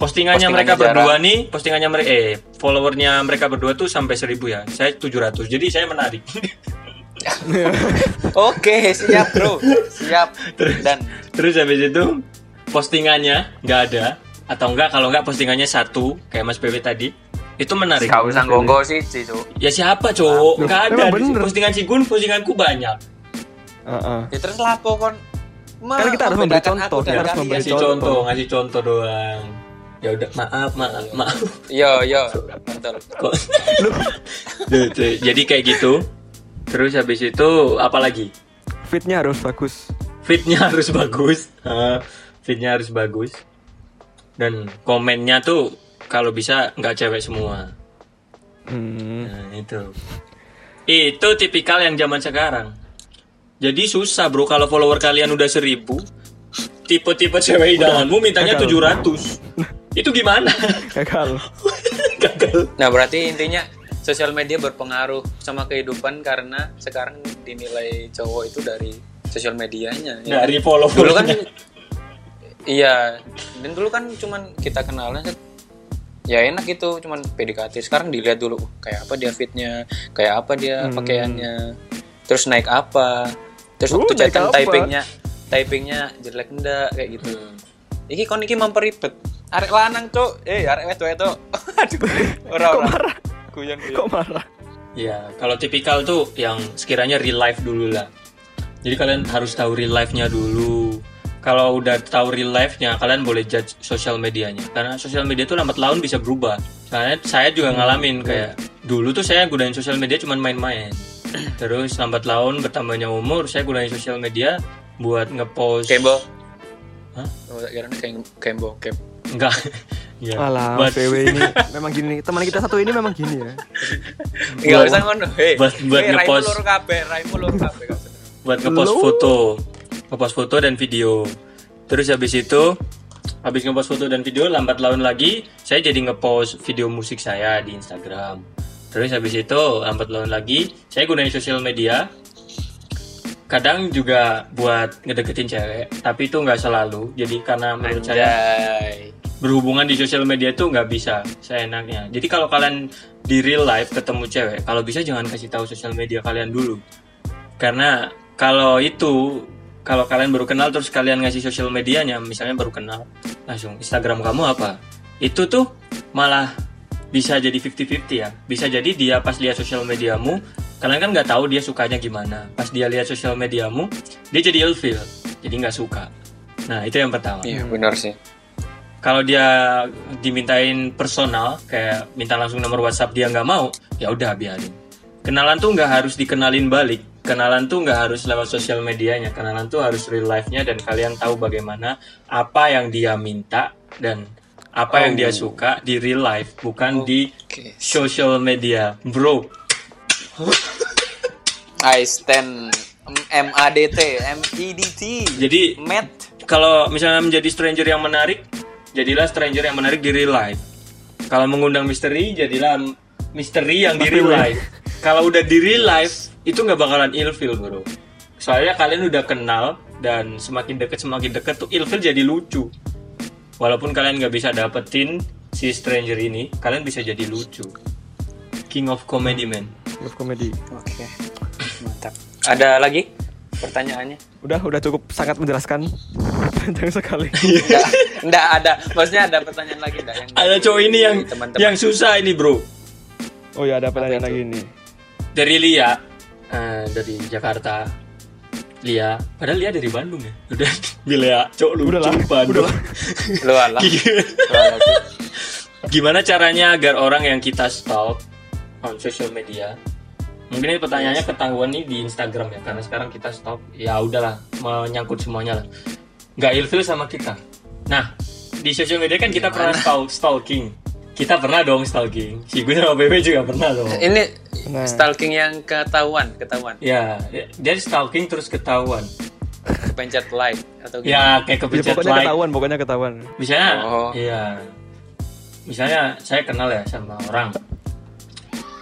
postingannya Postingannya mereka jarang. berdua nih postingannya mereka eh followernya mereka berdua tuh sampai 1000 ya saya 700 jadi saya menarik Oke, siap, Bro. Siap. Dan Terus habis itu postingannya nggak ada atau enggak kalau enggak postingannya satu kayak Mas PW tadi itu menarik. Gak usah ngonggo sih, Cuk. Ya siapa cowok? Nggak ada bener. postingan Cigun, postinganku banyak. Heeh. Ya terus lapo kon. Ma- Kan kita harus memberi contoh, kita harus memberi Ngasih contoh. contoh, ngasih contoh doang. Ya udah, maaf, maaf, maaf. Iya, iya, betul. Kok? Jadi kayak gitu. Terus habis itu apa lagi? Fitnya harus bagus. Fitnya harus bagus. Fitnya harus bagus. Dan komennya tuh kalau bisa nggak cewek semua. Hmm. Nah, itu. Itu tipikal yang zaman sekarang. Jadi susah bro kalau follower kalian udah seribu tipe-tipe cewek idamanmu mintanya gagal. 700 itu gimana? Gagal. Gagal. Nah, berarti intinya sosial media berpengaruh sama kehidupan karena sekarang dinilai cowok itu dari sosial medianya. ya. Dari follower. Dulu kan iya, dan dulu kan cuman kita kenalan set, ya enak gitu, cuman PDKT. Sekarang dilihat dulu uh, kayak apa dia fitnya, kayak apa dia Hmm. pakaiannya, terus naik apa, terus Uh, waktu apa? typingnya, typingnya jelek enggak kayak gitu. Iki kon iki memperibet. Arek lanang, Cuk. Eh, arek wedok-wedok. Aduh. Ora ora. marah? Guyon guyon. Kok marah? Ya, kalau tipikal tuh yang sekiranya real life dulu lah. Jadi kalian harus tahu real life-nya dulu. Kalau udah tahu real life-nya, kalian boleh judge sosial medianya. Karena sosial media tuh lambat laun bisa berubah. Soalnya saya juga ngalamin kayak dulu tuh saya gunain sosial media cuman main-main. Terus lambat laun bertambahnya umur, saya gunain sosial media buat ngepost. Kembo. Hah? Oh, kira kembo, kem. Enggak. ya. Alah, buat, PW ini memang gini. Teman kita satu ini memang gini ya. Enggak usah ngono. Hei. Buat- buat hey, ngepost. Raimu lur kabeh, raimu lur kabeh buat ngepost foto ngepost foto dan video. Terus habis itu habis ngepost foto dan video lambat laun lagi saya jadi ngepost video musik saya di Instagram. Terus habis itu lambat laun lagi saya gunain sosial media. Kadang juga buat ngedeketin cewek tapi itu nggak selalu. Jadi karena menurut saya Anjay. berhubungan di sosial media tuh nggak bisa saya enaknya jadi kalau kalian di real life ketemu cewek kalau bisa jangan kasih tahu sosial media kalian dulu. Karena kalau itu kalau kalian baru kenal terus kalian ngasih sosial medianya misalnya baru kenal langsung Instagram kamu apa? Itu tuh malah bisa jadi 50-50 ya. Bisa jadi dia pas lihat sosial mediamu kalian kan nggak tahu dia sukanya gimana. Pas dia lihat sosial mediamu dia jadi ilfil jadi nggak suka. Nah itu yang pertama. Iya benar sih. kalau dia dimintain personal kayak minta langsung nomor WhatsApp dia nggak mau ya udah biarin. Kenalan tuh nggak harus dikenalin balik kenalan tuh nggak harus lewat sosial medianya kenalan tuh harus real life nya dan kalian tahu bagaimana apa yang dia minta dan apa yang dia suka di real life bukan di Oke. social media bro I stand MADT, MEDT. jadi Met. kalau misalnya menjadi stranger yang menarik, jadilah stranger yang menarik di real life. Kalau mengundang misteri, jadilah misteri yang di real life. Kalau udah di real life, itu nggak bakalan ilfil bro. Soalnya kalian udah kenal dan semakin deket semakin deket tuh ilfil jadi lucu. Walaupun kalian nggak bisa dapetin si stranger ini, kalian bisa jadi lucu. King of comedy man. Love comedy. Oke. Mantap. Ada lagi pertanyaannya? Udah, udah cukup sangat menjelaskan. Panjang sekali. Enggak, enggak ada. Maksudnya ada pertanyaan lagi enggak yang Ada cowok ini yang teman-teman. yang susah ini bro. Oh ya, ada pertanyaan lagi nih. dari Lia eh, dari Jakarta Lia. Padahal Lia dari Bandung ya? Udah. Lia cok lucu Udah lah, Bandung. Udah. Lah. Lu. Lu sih. gimana caranya agar orang yang kita stalk on social media mungkin ini pertanyaannya ketahuan nih di Instagram ya karena sekarang kita stalk ya udahlah menyangkut semuanya lah. Nggak ilfil sama kita. Nah di social media kan kita pernah stalk stalking kita pernah dong stalking si gue sama Bebe juga pernah dong Ini Nah. stalking yang ketahuan, ketahuan. ya dia stalking terus ketahuan Pencet like atau gimana? ya kayak Ya, kepencet pokoknya like ketahuan, pokoknya ketahuan. misalnya Oh. iya misalnya saya kenal ya sama orang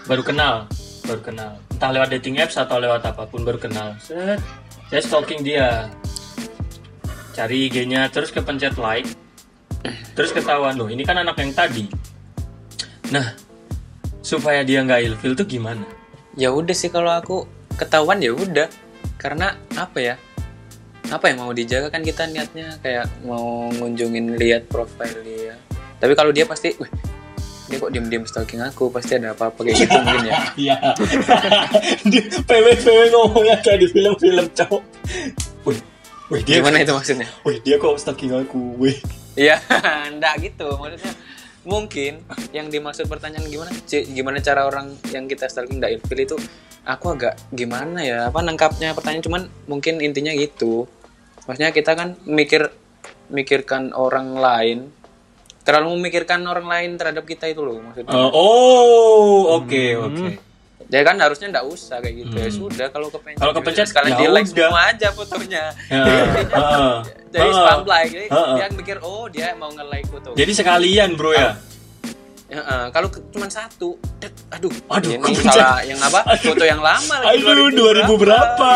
baru kenal baru kenal entah lewat dating apps atau lewat apa pun baru kenal Set. saya stalking dia cari IG-nya terus kepencet like terus ketahuan loh ini kan anak yang tadi nah supaya dia nggak ilfil tuh gimana Ya udah sih kalau aku ketahuan ya udah. Karena apa ya? Apa yang mau dijaga kan kita niatnya kayak mau ngunjungin lihat profil dia. Tapi kalau dia pasti, wih, dia kok diem-diem stalking aku, pasti ada apa-apa kayak gitu mungkin ya. Iya. PW PW ngomongnya kayak di film-film cowok. Wih, wih dia Gimana itu maksudnya? Wih, dia kok stalking aku. Wih. Iya, enggak gitu. Maksudnya mungkin yang dimaksud pertanyaan gimana? C, gimana cara orang yang kita stalking enggak ilfil itu aku agak gimana ya? Apa nangkapnya pertanyaan cuman mungkin intinya gitu. Maksudnya kita kan mikir mikirkan orang lain terlalu memikirkan orang lain terhadap kita itu loh maksudnya. Uh, oh, oke, oke. Ya kan harusnya enggak usah kayak gitu. Ya sudah kalau kepencet. Kalau kepencet, sekalian ya di like udah. semua aja fotonya. Ya, heeh. Jadi spam like. Jadi Heeh. dia mikir oh dia mau nge-like foto. Jadi sekalian, Bro ya. Ya, eh, kalau cuma satu, dek, aduh, Aduh, ini salah yang apa? Foto yang lama lagi. Aduh, 2000 berapa?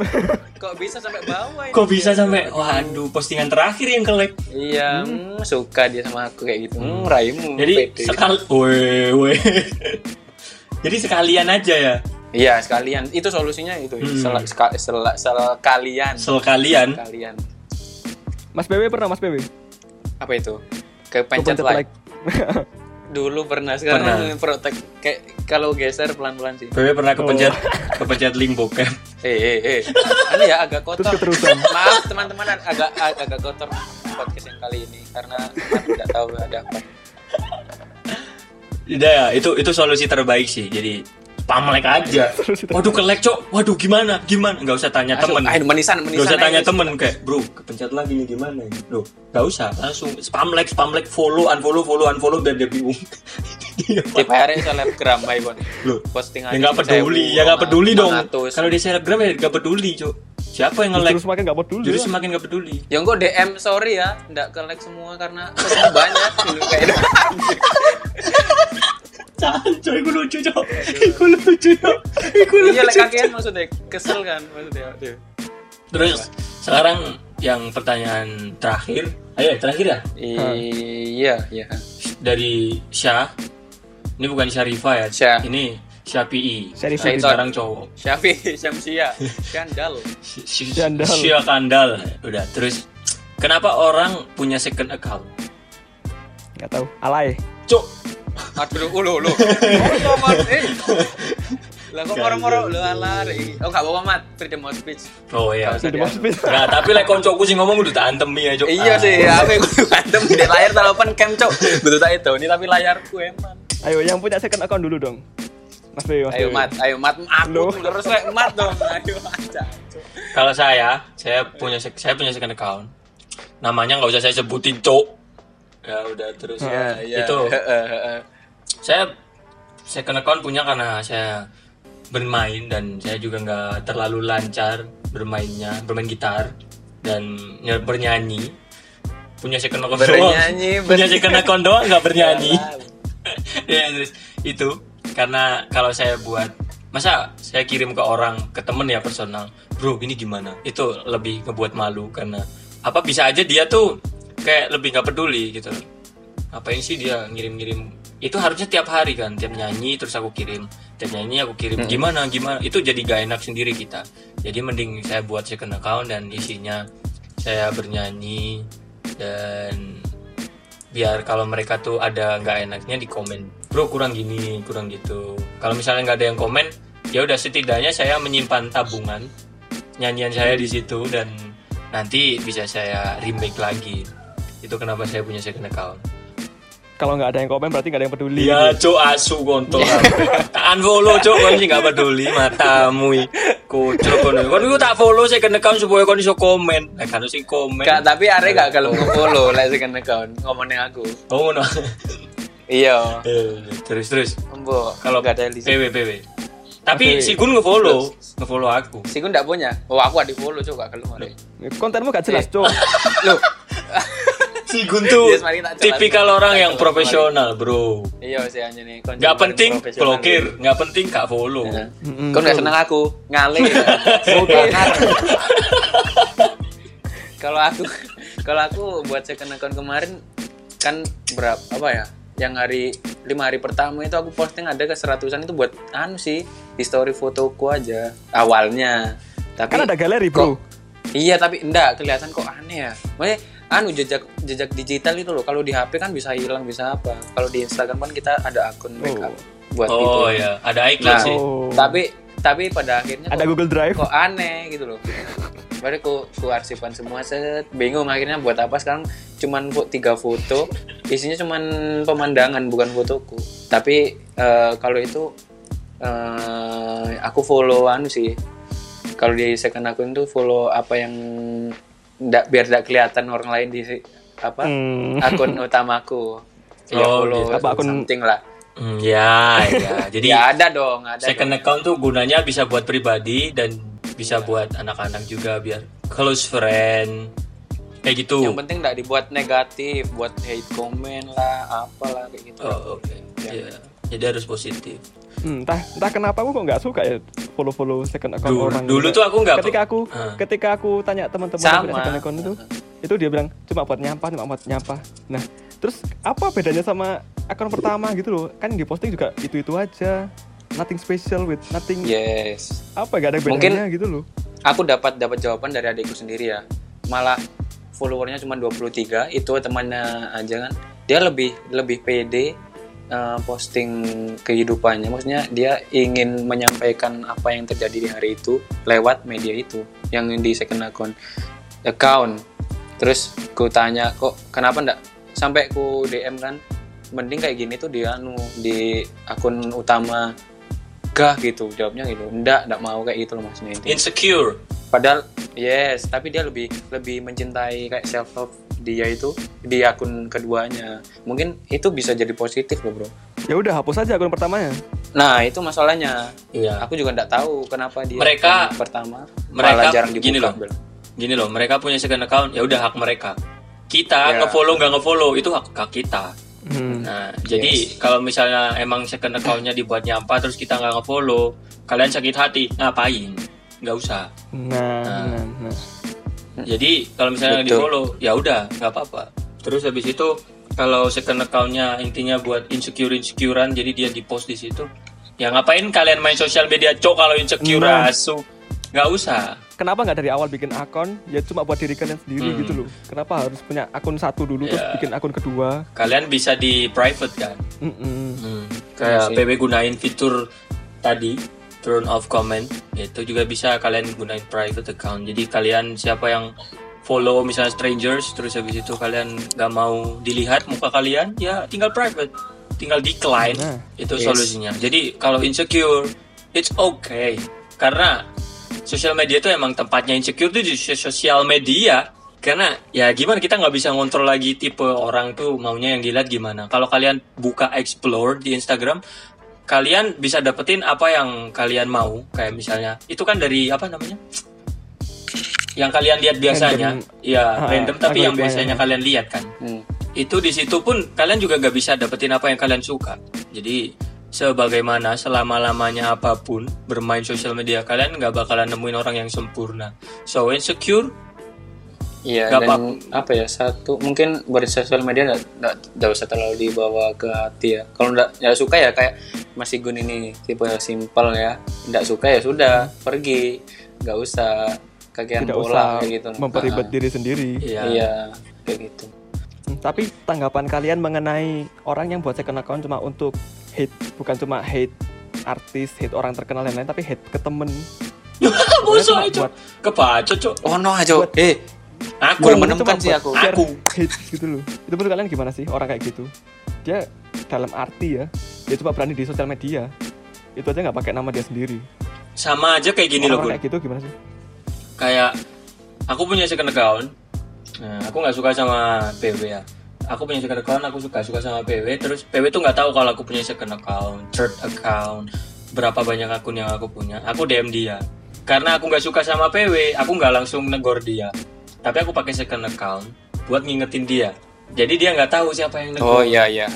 Kok bisa sampai bawah? ini? Kok bisa sampai waduh, postingan terakhir yang ke-like. Iya, hmm, suka dia sama aku kayak gitu. Hmm, raimu. Jadi sekali weh, weh. Jadi sekalian aja ya. Iya, sekalian. Itu solusinya itu. Hmm. Sel, seka- sel- sekalian. Sekalian. Sekalian. Mas PW pernah Mas PW? Apa itu? Kepencet Kepencet like. Dulu pernah, sekarang Pernah. protek. Kayak kalau geser pelan-pelan sih. Bebe pernah kepencet kepencet link bokep. Eh, eh, eh. Ini ya agak kotor. Terus keterusan. Maaf teman-teman agak agak kotor podcast yang kali ini karena tidak tahu ada apa. Udah ya, itu itu solusi terbaik sih. Jadi spam like aja. Waduh ke like, Cok. Waduh gimana? Gimana? Enggak usah tanya temen. ah, menisan, Gak menisan. usah aja. tanya temen kayak bro kepencet lagi nih gimana ya Loh gak usah langsung spam like spam like follow unfollow follow unfollow biar dia bingung Tiap hari selebgram baik bon. Loh Postingan ya nggak peduli ya nggak peduli dong kalau dia selebgram ya nggak peduli cok siapa yang nge-like Terus semakin gak peduli. jadi semakin nggak peduli Ya enggak DM sorry ya, enggak ke like semua karena banyak dulu kayak itu. Jangan coy gue lucu cok gue lucu cok gue Iya lucu kagean maksudnya, kesel kan maksudnya. Terus sekarang yang pertanyaan terakhir ayo terakhir ya Iya, iya. dari Syah ini bukan Syarifah ya Syah. ini Syafi'i Syarifah. Tapi sekarang cowok Syafi, Syamsia. Jandal. Syia kandal udah terus kenapa orang punya second account Gak tahu. Alay. cok Aduh, ulu, ulu. Oh, Mas, eh. Lah kok moro-moro lu alar iki. Oh gak apa-apa mat, freedom of speech. Oh iya. Freedom of speech. Nah, tapi lek koncoku sing ngomong udah tak antemi ya, Cuk. Iya Ah. sih, aku yang kudu antem di layar open cam, Cok. Betul tak itu, ini tapi layarku emang. Ayo yang punya second account dulu dong. Mas Dewi, Mas Ayo mat, ayo mat, aku terus lek mat dong. Ayo aja. Cok. Kalau saya, saya punya saya punya second account. Namanya nggak usah saya sebutin, Cuk. Ya udah terus. Heeh. Iya, itu. Heeh, heeh. saya second account punya karena saya bermain dan saya juga nggak terlalu lancar bermainnya bermain gitar dan ny- bernyanyi. Punya second account Bernyanyi, doang. Punya second account doang nggak bernyanyi. Ya, ya terus. Itu karena kalau saya buat masa saya kirim ke orang ke temen ya personal bro ini gimana? Itu lebih ngebuat malu karena apa bisa aja dia tuh kayak lebih nggak peduli gitu. Ngapain sih dia ngirim-ngirim? Itu harusnya tiap hari kan tiap nyanyi terus aku kirim. Tiap nyanyi aku kirim. Gimana gimana? Itu jadi gak enak sendiri kita. Jadi mending saya buat second account dan isinya saya bernyanyi dan biar kalau mereka tuh ada nggak enaknya di komen bro kurang gini kurang gitu. Kalau misalnya nggak ada yang komen ya udah setidaknya saya menyimpan tabungan nyanyian saya di situ dan nanti bisa saya remake lagi itu kenapa saya punya second account Kalau nggak ada yang komen berarti nggak ada yang peduli. Iya, cok asu kontol. tak unfollow cok kon sih nggak peduli matamu. i. Kocok kon. Kon iku tak follow second account supaya kon iso komen. Lah kan sing komen. Gak, tapi are gak kalau nge-follow lek second account ngomongnya aku. Oh ngono. Iya. Eh, terus terus. Embo, Kalau gak ada list. PW PW. Tapi Oke. si Gun nge-follow, nge-follow aku. Si gue ndak punya. Oh, aku ada follow coba kalau mau. Kontenmu gak jelas, Cok. Loh, Si Gun tuh Yes, mari tak jelas. tipikal orang yang profesional, bro. iya sih nih. Gak penting blokir, gitu. gak penting gak follow. Ya. Mm-mm, Kau nggak betul. seneng aku ngale. Oke. Kalau aku kalau aku buat second account kemarin kan berapa apa ya? Yang hari lima hari pertama itu aku posting ada ke seratusan itu buat anu sih history fotoku aja awalnya. Tapi Kan ada galeri, Bro. kok- Iya tapi enggak kelihatan kok aneh ya. Maksudnya anu jejak jejak digital itu loh. Kalau di HP kan bisa hilang bisa apa. Kalau di Instagram kan kita ada akun backup buat Oh itu. ya, ada iCloud Nah, sih. Oh. tapi tapi pada akhirnya Ada kok, Google Drive. kok aneh gitu loh. Baru ku, ku arsipan semua set bingung akhirnya buat apa sekarang cuman tiga foto isinya cuman pemandangan bukan fotoku tapi eh, kalau itu eh, aku follow anu sih kalau di second akun tuh follow apa yang ndak biar tidak kelihatan orang lain di si- apa Hmm. akun utamaku ya Oh, follow gitu. Apa akun- something lah Hmm, ya, ya. Jadi ya ada dong ada second account tuh gunanya bisa buat pribadi dan bisa buat anak-anak juga biar close friend kayak gitu. Yang penting nggak dibuat negatif, buat hate comment lah, apalah kayak gitu. Oh, oke. Ya. Iya. Jadi harus positif. Hmm, entah entah kenapa aku kok nggak suka ya follow follow second account Dulu- orang. dulu tuh aku nggak- Ketika aku Ah. ketika aku tanya teman-teman second account itu, itu dia bilang cuma buat nyampah, cuma buat nyampah. Nah, terus apa bedanya sama akun pertama gitu loh? Kan di posting juga itu itu aja, nothing special with nothing Yes. apa gak ada Mungkin- bedanya gitu loh. Aku dapat dapat jawaban dari adikku sendiri ya. Malah followernya cuma 23, itu temannya aja kan. Dia lebih lebih pede eh, posting kehidupannya. Maksudnya dia ingin menyampaikan apa yang terjadi di hari itu lewat media itu yang di second account account. Terus ku tanya kok kenapa ndak sampai ku DM kan mending kayak gini tuh di anu di akun utama gah gitu jawabnya gitu ndak ndak mau kayak gitu loh maksudnya. Insecure. Padahal yes, tapi dia lebih lebih mencintai kayak self love dia itu di akun keduanya. Mungkin itu bisa jadi positif loh, Bro. Ya udah hapus aja akun pertamanya. Nah, itu masalahnya. Iya. Aku juga nggak tahu kenapa dia Mereka- akun pertama mereka malah jarang dibuka. gini loh. Gini loh, mereka punya second account, ya udah hak mereka. Kita Ya. ngefollow nggak ngefollow itu hak, hak kita. Hmm. Nah, jadi kalau misalnya emang second account-nya dibuat nyampah terus kita nggak ngefollow, kalian sakit hati, ngapain? Nggak usah. Nah, nah, nah. Jadi kalau misalnya Betul. di follow, ya udah nggak apa-apa. Terus habis itu kalau second account-nya intinya buat insecure insecurean, jadi dia di post di situ. Ya ngapain kalian main sosial media cok kalau insecure Nah. asu? Nggak usah. Kenapa nggak dari awal bikin akun ya cuma buat diri kalian sendiri Hmm. gitu loh? Kenapa harus punya akun satu dulu terus Ya. bikin akun kedua? Kalian bisa di private kan? Mm-mm. Hmm. Kayak sih. PB gunain fitur tadi turn off comment itu juga bisa kalian gunain private account. Jadi kalian siapa yang follow misalnya strangers terus habis itu kalian nggak mau dilihat muka kalian ya tinggal private. Tinggal decline Nah, itu yes. solusinya. Jadi kalau insecure it's okay. Karena sosial media itu emang tempatnya insecure tuh di sosial media. Karena ya gimana kita nggak bisa ngontrol lagi tipe orang tuh maunya yang dilihat gimana. Kalau kalian buka explore di Instagram kalian bisa dapetin apa yang kalian mau kayak misalnya itu kan dari apa namanya yang kalian lihat biasanya Random. ya Ah, random tapi yang biasanya kalian lihat kan Hmm. itu di situ pun kalian juga gak bisa dapetin apa yang kalian suka. Jadi sebagaimana selama lamanya apa pun bermain sosial media kalian nggak bakalan nemuin orang yang sempurna. So insecure, Iya dan apa ya satu mungkin bersosial media nggak usah terlalu dibawa ke hati ya. Kalau nggak suka ya kayak Mas Igun ini tipe yang simpel ya. Nggak suka ya sudah pergi, nggak usah kagian tidak bola usah kayak gitu. memperibet Ah, diri sendiri. ya Iya kayak gitu. Hmm, Tapi tanggapan kalian mengenai orang yang buat second account cuma untuk hate, bukan cuma hate artis, hate orang terkenal dan lain, tapi hate ke temen. Itu buat kebaca cok. Oh no aja. Eh Aku Belum menemukan sih aku. Aku. hate gitu loh. Itu menurut kalian gimana sih orang kayak gitu? Dia dalam arti ya, dia cuma berani di sosial media. Itu aja nggak pakai nama dia sendiri. sama aja kayak gini loh Orang Gun. kayak gitu gimana sih? Kayak aku punya second account. Nah, aku nggak suka sama PW ya. Aku punya second account, aku suka suka sama PW. Terus PW tuh nggak tahu kalau aku punya second account, third account, berapa banyak akun yang aku punya. Aku DM dia. Karena aku nggak suka sama PW, aku nggak langsung negor dia. Tapi aku pakai second account buat ngingetin dia. Jadi dia nggak tahu siapa yang negor. oh iya iya.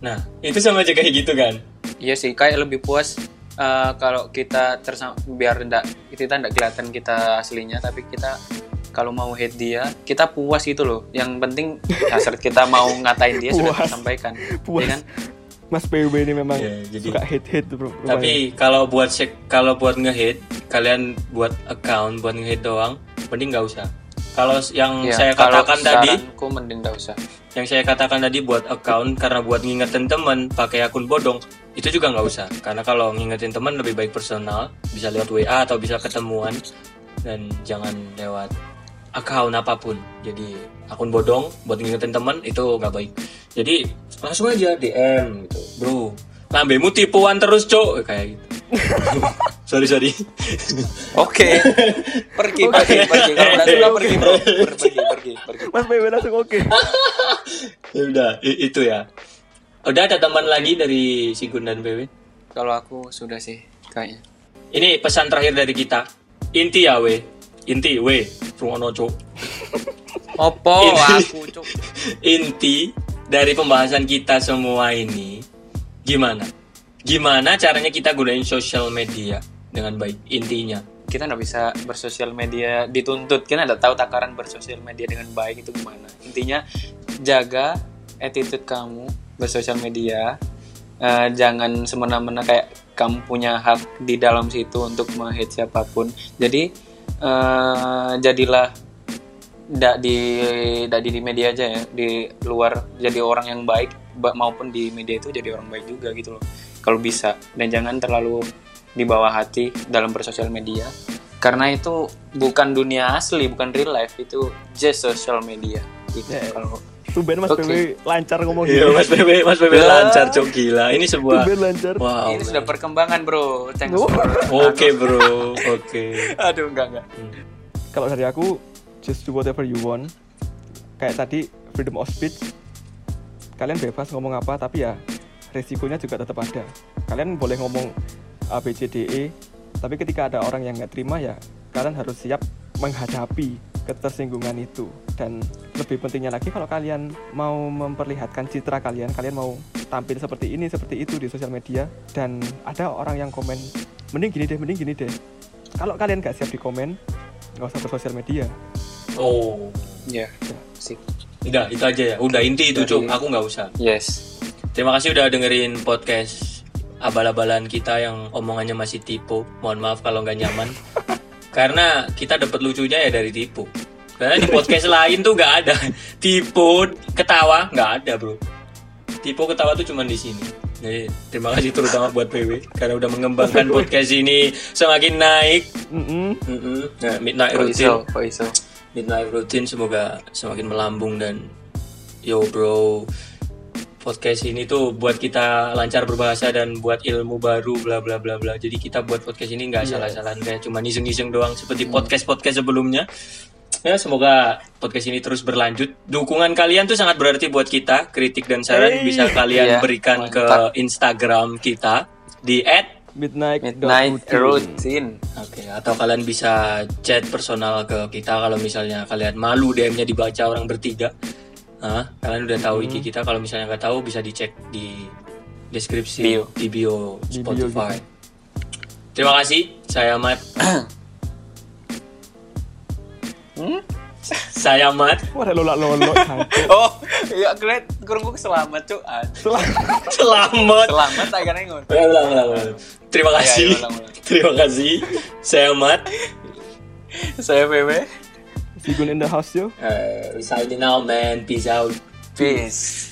Nah, itu sama aja kayak gitu kan. Iya sih kayak lebih puas eh, kalau kita tersam biar enggak kita enggak kelihatan kita aslinya tapi kita kalau mau hate dia kita puas gitu loh yang penting asal kita mau ngatain dia sudah Puas. sampaikan Puas. ya kan Mas PW ini memang Iya, jadi- suka hate hate bro. Tapi kalau buat kalau buat ngehit kalian buat account buat ngehit doang, mending nggak usah. Kalau yang Ya, saya kalau katakan tadi, saranku mending enggak usah yang saya katakan tadi buat account karena buat ngingetin temen pakai akun bodong, itu juga nggak usah. Karena kalau ngingetin temen lebih baik personal, bisa lewat WA atau bisa ketemuan dan jangan lewat account apa pun. Jadi akun bodong buat ngingetin temen itu nggak baik. Jadi langsung aja DM gitu, bro. Lambemu tipuan terus cok kayak gitu. sorry sorry. oke pergi pergi pergi kalau enggak suka pergi bro Per- pergi pergi pergi Mas PW langsung oke. ya udah itu ya. Udah ada teman lagi dari Sigun dan BW. kalau aku sudah sih kayaknya Ini pesan terakhir dari kita. Inti ya we. Inti we. Rungono cok. opo aku cuk Inti dari pembahasan kita semua ini gimana? Gimana caranya kita gunain sosial media dengan baik? Intinya. kita nggak bisa bersosial media dituntut. Kita nggak tahu takaran bersosial media dengan baik itu gimana. Intinya jaga attitude kamu bersosial media. Eh, jangan semena-mena kayak kamu punya hak di dalam situ untuk menghit siapa pun. Jadi eh, jadilah tidak di tidak di media aja ya. Di luar jadi orang yang baik ba- maupun di media itu jadi orang baik juga gitu loh. Kalau bisa. Dan jangan terlalu di bawah hati dalam bersosial media karena itu bukan dunia asli bukan real life itu just social media gitu Ya. kalau Tumben Mas Oke. PW lancar ngomong Iya gini. Mas BW, Mas BW lancar cok gila. Ini sebuah Tumben lancar. wow. ini sudah perkembangan bro Thanks Oh. Oke bro, oke. aduh enggak enggak Kalau dari aku just do whatever you want. Kayak tadi freedom of speech. Kalian bebas ngomong apa tapi ya resikonya juga tetap ada. Kalian boleh ngomong A B C D E. Tapi ketika ada orang yang nggak terima ya kalian harus siap menghadapi ketersinggungan itu. Dan lebih pentingnya lagi kalau kalian mau memperlihatkan citra kalian kalian mau tampil seperti ini seperti itu di sosial media dan ada orang yang komen mending gini deh mending gini deh. Kalau kalian nggak siap di komen nggak usah bersosial media. Oh, ya. Sip. Udah itu aja ya. Udah inti itu cok. Dari- Aku nggak usah. yes. Terima kasih udah dengerin podcast abal-abalan kita yang omongannya masih tipu. Mohon maaf kalau nggak nyaman. Karena kita dapat lucunya ya dari tipu. Karena di podcast lain tuh nggak ada tipu ketawa nggak ada bro. Tipu ketawa tuh cuma di sini. Jadi terima kasih terutama buat PW karena udah mengembangkan podcast ini semakin naik. Nah, midnight routine, midnight routine semoga semakin melambung dan yo bro podcast ini tuh buat kita lancar berbahasa dan buat ilmu baru bla bla bla bla. Jadi kita buat podcast ini nggak salah-salahan kayak cuma iseng-iseng doang seperti podcast-podcast sebelumnya. Ya semoga podcast ini terus berlanjut. Dukungan kalian tuh sangat berarti buat kita. Kritik dan saran Hey. bisa kalian Iya, berikan ke mantap. Instagram kita di Midnight, Midnight routine. Oke, atau kalian bisa chat personal ke kita kalau misalnya kalian malu DM-nya dibaca orang bertiga. Nah, kalian udah tahu IG kita. Kalau misalnya nggak tahu bisa dicek di deskripsi Bio. di bio Di bio Spotify. Terima kasih. Saya Mat. Hmm? Saya Mat. Wah, ada lolak lolok. Oh, iya great. Kurang gue selamat cuk. Ah, Selamat. Selamat kan ingat. Ulang, ulang. Terima Iya, kasih. iya, ulang, ulang. Terima kasih. Saya Mat. Saya PW. Sigun in the house yo. Uh, signing out, man. Peace out. Peace.